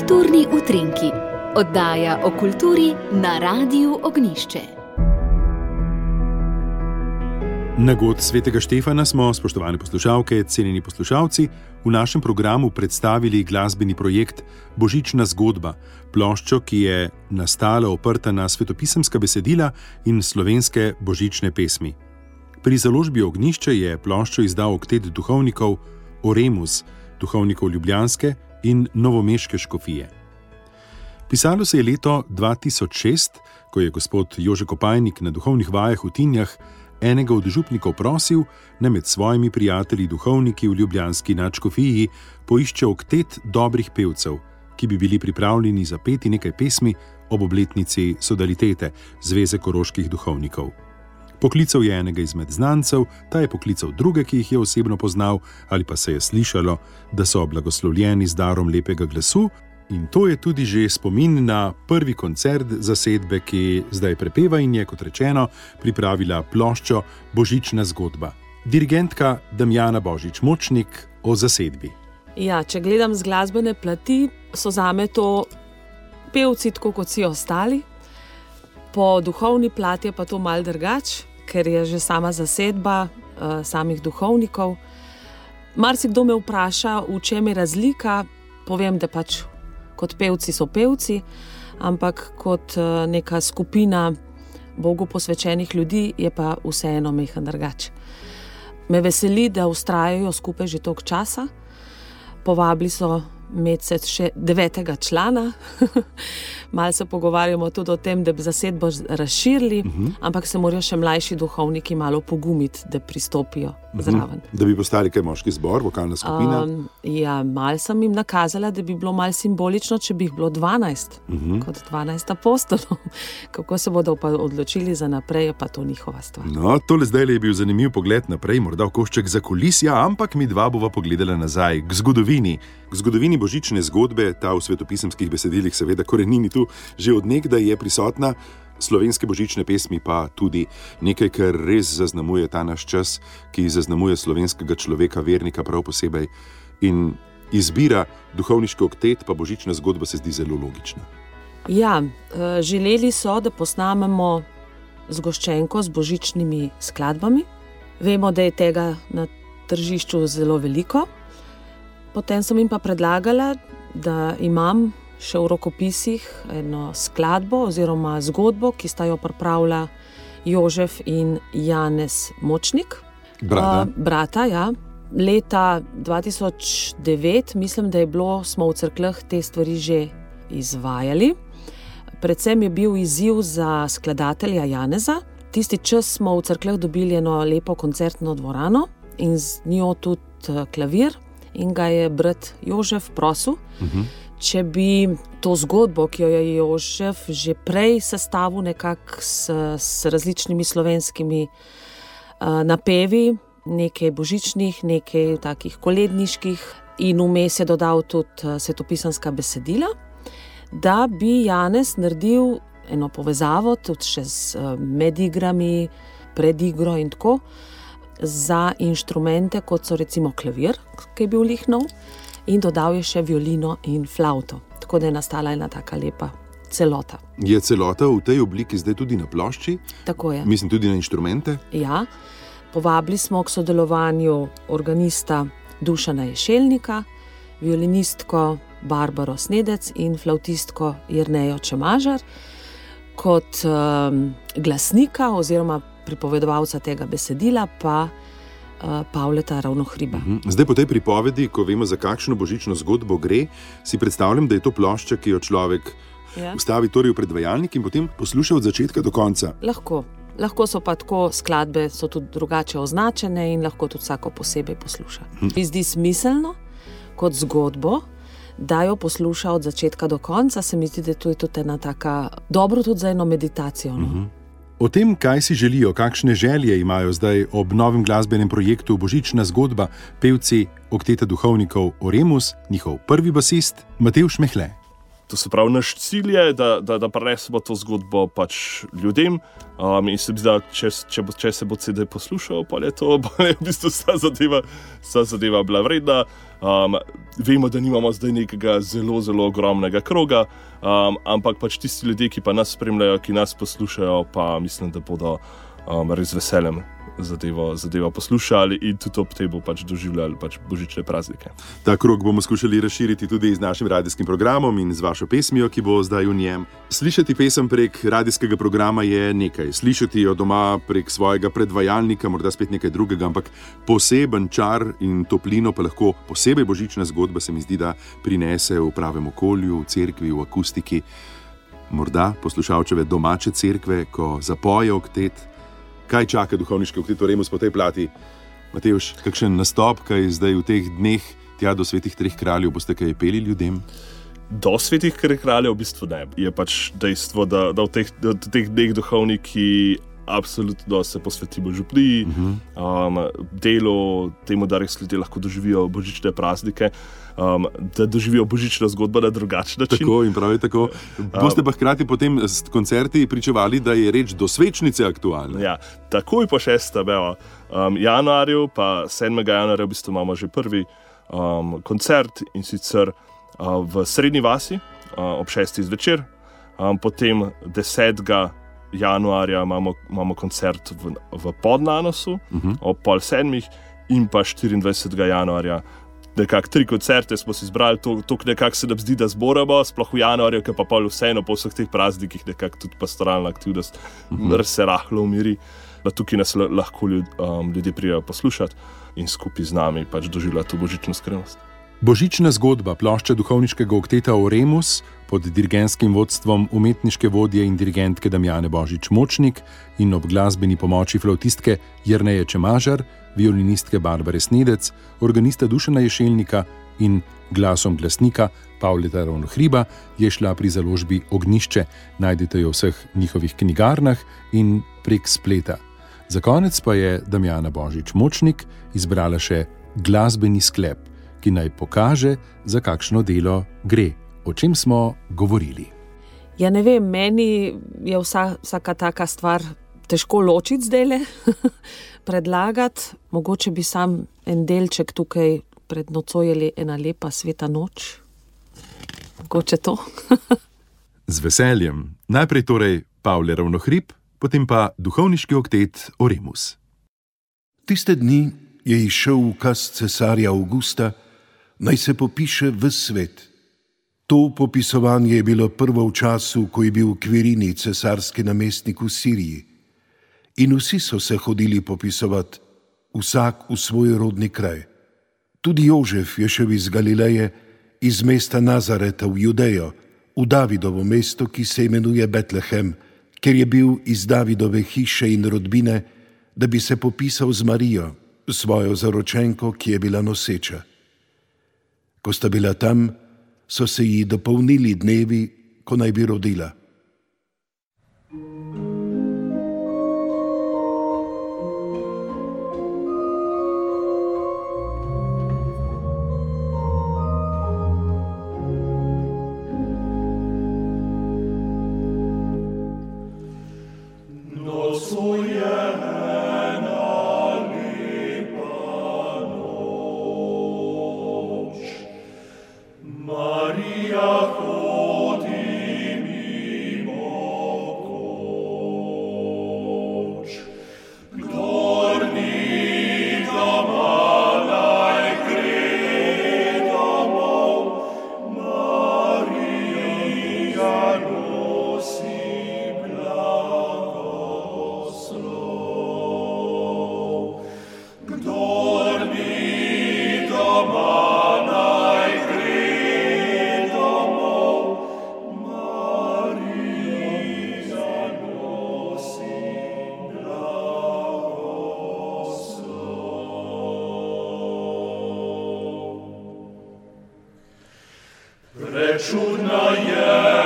Kulturni utrinki, oddaja o kulturi na Radiu Ognišče. Na god svetega Štefana smo, spoštovane poslušalke, cenjeni poslušalci, v našem programu predstavili glasbeni projekt Božična zgodba, ploščo, ki je nastala oprta na svetopisemska besedila in slovenske božične pesmi. Pri založbi Ognišče je ploščo izdal oktet duhovnikov Oremus, duhovnikov Ljubljanske in Novomeške škofije. Pisalo se je leto 2006, ko je gospod Jože Kopajnik na duhovnih vajah v Tinjah enega od župnikov prosil, da med svojimi prijatelji duhovniki v Ljubljanski načkofiji poišče oktet dobrih pevcev, ki bi bili pripravljeni zapeti nekaj pesmi ob obletnici Sodalitete, Zveze koroških duhovnikov. Poklical je enega izmed znancev, ta je poklical druge, ki jih je osebno poznal, ali pa se je slišalo, da so blagoslovljeni z darom lepega glasu. In to je tudi že spomin na prvi koncert zasedbe, ki zdaj prepeva in je, kot rečeno, pripravila ploščo Božična zgodba. Dirigentka Damjana Božič, močnik o zasedbi. Ja, če gledam z glasbene plati, so za me to pevci, tako kot vsi ostali. Po duhovni plati je pa to mal drugače, ker je že sama zasedba uh, samih duhovnikov. Mar si kdo me vpraša, v čem je razlika, povem, da pač kot pevci so pevci, ampak kot uh, neka skupina Bogu posvečenih ljudi je pa vseeno mehen drugače. Me veseli, da ustrajajo skupaj že toliko časa. Povabili so mesec še devetega člana. Malo se pogovarjamo tudi o tem, da bi zasedbo razširili, uh Mhm. -huh. ampak se morajo še mlajši duhovniki malo pogumiti, da pristopijo uh -huh. zraven. Da bi postali kaj moški zbor, vokalna skupina. Um, ja, mal sem jim nakazala, da bi bilo malo simbolično, če bi jih bilo 12, uh -huh. kot 12 apostolov. Kako se bodo pa odločili za naprej, je pa to njihova stvar. No, tole zdaj je bil zanimiv pogled naprej, morda košček za kulisja, ampak mi dva bova pogledala nazaj k zgodovini. K zgodovini božične zgodbe, ta v svetopisemskih besedilih, seveda, korenini tu že odnegdaj je prisotna. Slovenske božične pesmi pa tudi nekaj, kar res zaznamuje ta naš čas, ki zaznamuje slovenskega človeka, vernika, prav posebej. In izbira duhovniški oktet, pa božična zgodba se zdi zelo logična. Ja, eh, želeli so, da posnamemo zgoščenko z božičnimi skladbami. Vemo, da je tega na tržišču zelo veliko. Potem sem jim pa predlagala, da imam še v rokopisih eno skladbo oziroma zgodbo, ki sta jo pripravila Jožef in Janez Močnik. Brata. Uh, brata, ja. Leta 2009, mislim, da je bilo, smo v crkvah te stvari že izvajali. Predvsem je bil izziv za skladatelja Janeza. Tisti čas smo v crkvah dobili eno lepo koncertno dvorano in z njo tudi eh, klavir, in ga je brat Jožef prosil, uh -huh. če bi to zgodbo, ki jo je Jožef že prej sestavil nekako s, s različnimi slovenskimi uh, napevi, nekaj božičnih, nekaj takih koledniških, in vmes je dodal tudi uh, svetopisanska besedila, da bi Janez naredil eno povezavo tudi še z uh, medigrami, predigro in tako. Za inštrumente, kot so recimo klavir, ki je bil lihnov, in dodal je še violino in flauto. Tako da je nastala ena tako lepa celota. Je celota v tej obliki zdaj tudi na plošči? Tako je. Mislim tudi na inštrumente. Ja, povabili smo k sodelovanju organista Dušana Ješelnika, violinistko Barbaro Snedec in flautistko Jrnejo Čemažar kot um, glasnika oziroma pripovedovalca tega besedila pa uh, Pavleta Ravnohriba. Mhm. Zdaj po tej pripovedi, ko vemo, za kakšno božično zgodbo gre, si predstavljam, da je to plošča, ki jo človek Ja. ustavi torej v predvajalnik in potem posluša od začetka do konca. Lahko. Lahko so pa tako skladbe, so tudi drugače označene in lahko tudi vsako posebej posluša. Mi zdi smiselno kot zgodbo, da jo posluša od začetka do konca. Se mi zdi, da je to tudi ena taka dobro tudi za eno meditacijo. No? O tem, kaj si želijo, kakšne želje imajo zdaj ob novem glasbenem projektu Božična zgodba, pevci Okteta duhovnikov Oremus, njihov prvi basist Matej Šmehle. To se pravi, naš cilj je, da, da, da prenesemo to zgodbo pač ljudem. Um, in se mi zdi, da če, če, bo, če se bo CD poslušal, pa je to je v bistvu vsa zadeva, vsa zadeva bila vredna. Um, vemo, da nimamo zdaj nekega zelo, zelo ogromnega kroga, um, ampak pač tisti ljudje, ki pa nas spremljajo, ki nas poslušajo, pa mislim, da bodo um, res veseljem zadevo, zadevo poslušali in tudi ob tem pač doživljali pač božične praznike. Ta krog bomo skušali razširiti tudi z našim radijskim programom in z vašo pesmijo, ki bo zdaj v njem. Slišati pesem prek radijskega programa je nekaj, slišati jo doma prek svojega predvajalnika, morda spet nekaj drugega, ampak poseben čar in toplino pa lahko posebej božična zgodba se mi zdi, da prinese v pravem okolju, v cerkvi, v akustiki. Morda poslušalčeve domače cerkve, ko zapoje oktet, kaj čaka duhovniški oktet, torej po tej plati. Matejoš, kakšen nastop, kaj zdaj v teh dneh, tja do svetih treh kraljev, boste kaj peli ljudem? Do svetih kraljev v bistvu ne. Je pač dejstvo, da, da v teh, da v teh dneh duhovniki absolutno se posvetimo župni, uh -huh. um, delu, temu, da res ljudje lahko doživijo božične praznike. Um, da doživijo božično zgodbo na drugačen način. Tako in pravi tako. Boste pa hkrati potem s koncerti pričevali, da je reč do svečnice aktualna. Ja, takoj po 6. Um, januarju, pa 7. januarja, v bistvu imamo že prvi um, koncert in sicer uh, v Srednji vasi uh, ob 6. zvečer, um, potem 10 januarja imamo, imamo koncert v, v Podnanosu uh mhm. -huh. ob pol sedmih, in pa 24. januarja. Nekako tri koncerte smo si izbrali, to, to nekako se nam zdi, da zboramo, sploh v januarju, ki pa pa vseeno po vseh teh praznikih, nekako tudi pastoralna aktivnost, uh mhm. -huh. se rahlo umiri, da tukaj nas lahko ljud, um, ljudje prijajo poslušati in skupaj z nami pač doživljati to božično skrivnost. Božična zgodba plošče duhovniškega okteta Oremus pod dirigentskim vodstvom umetniške vodje in dirigentke Damjane Božič Močnik in ob glasbeni pomoči flautistke Jrneje Čemažar, violinistke Barbare Snedec, organista Dušena Ješelnika in glasom glasnika Pavleta Ravno Hriba je šla pri založbi Ognišče. Najdete jo v vseh njihovih knjigarnah in prek spleta. Za konec pa je Damjana Božič Močnik izbrala še glasbeni sklep ki naj pokaže, za kakšno delo gre, o čem smo govorili. Ja, ne vem, meni je vsa, vsaka taka stvar težko ločiti zdaj le, predlagati. Mogoče bi sam en delček tukaj pred nocojeli, ena lepa sveta noč. Mogoče to. Z veseljem. Najprej torej Pavle Ravnohrib, potem pa duhovniški oktet Oremus. Tiste dni je išel ukaz cesarja Augusta naj se popiše v svet. To popisovanje je bilo prvo v času, ko je bil Kvirini cesarski namestnik v Siriji. In vsi so se hodili popisovati, vsak v svoj rodni kraj. Tudi Jožef je šel iz Galileje, iz mesta Nazareta v Judejo, v Davidovo mesto, ki se imenuje Betlehem, ker je bil iz Davidove hiše in rodbine, da bi se popisal z Marijo, svojo zaročenko, ki je bila noseča. Ko sta bila tam, so se ji dopolnili dnevi, ko naj bi rodila. Maria je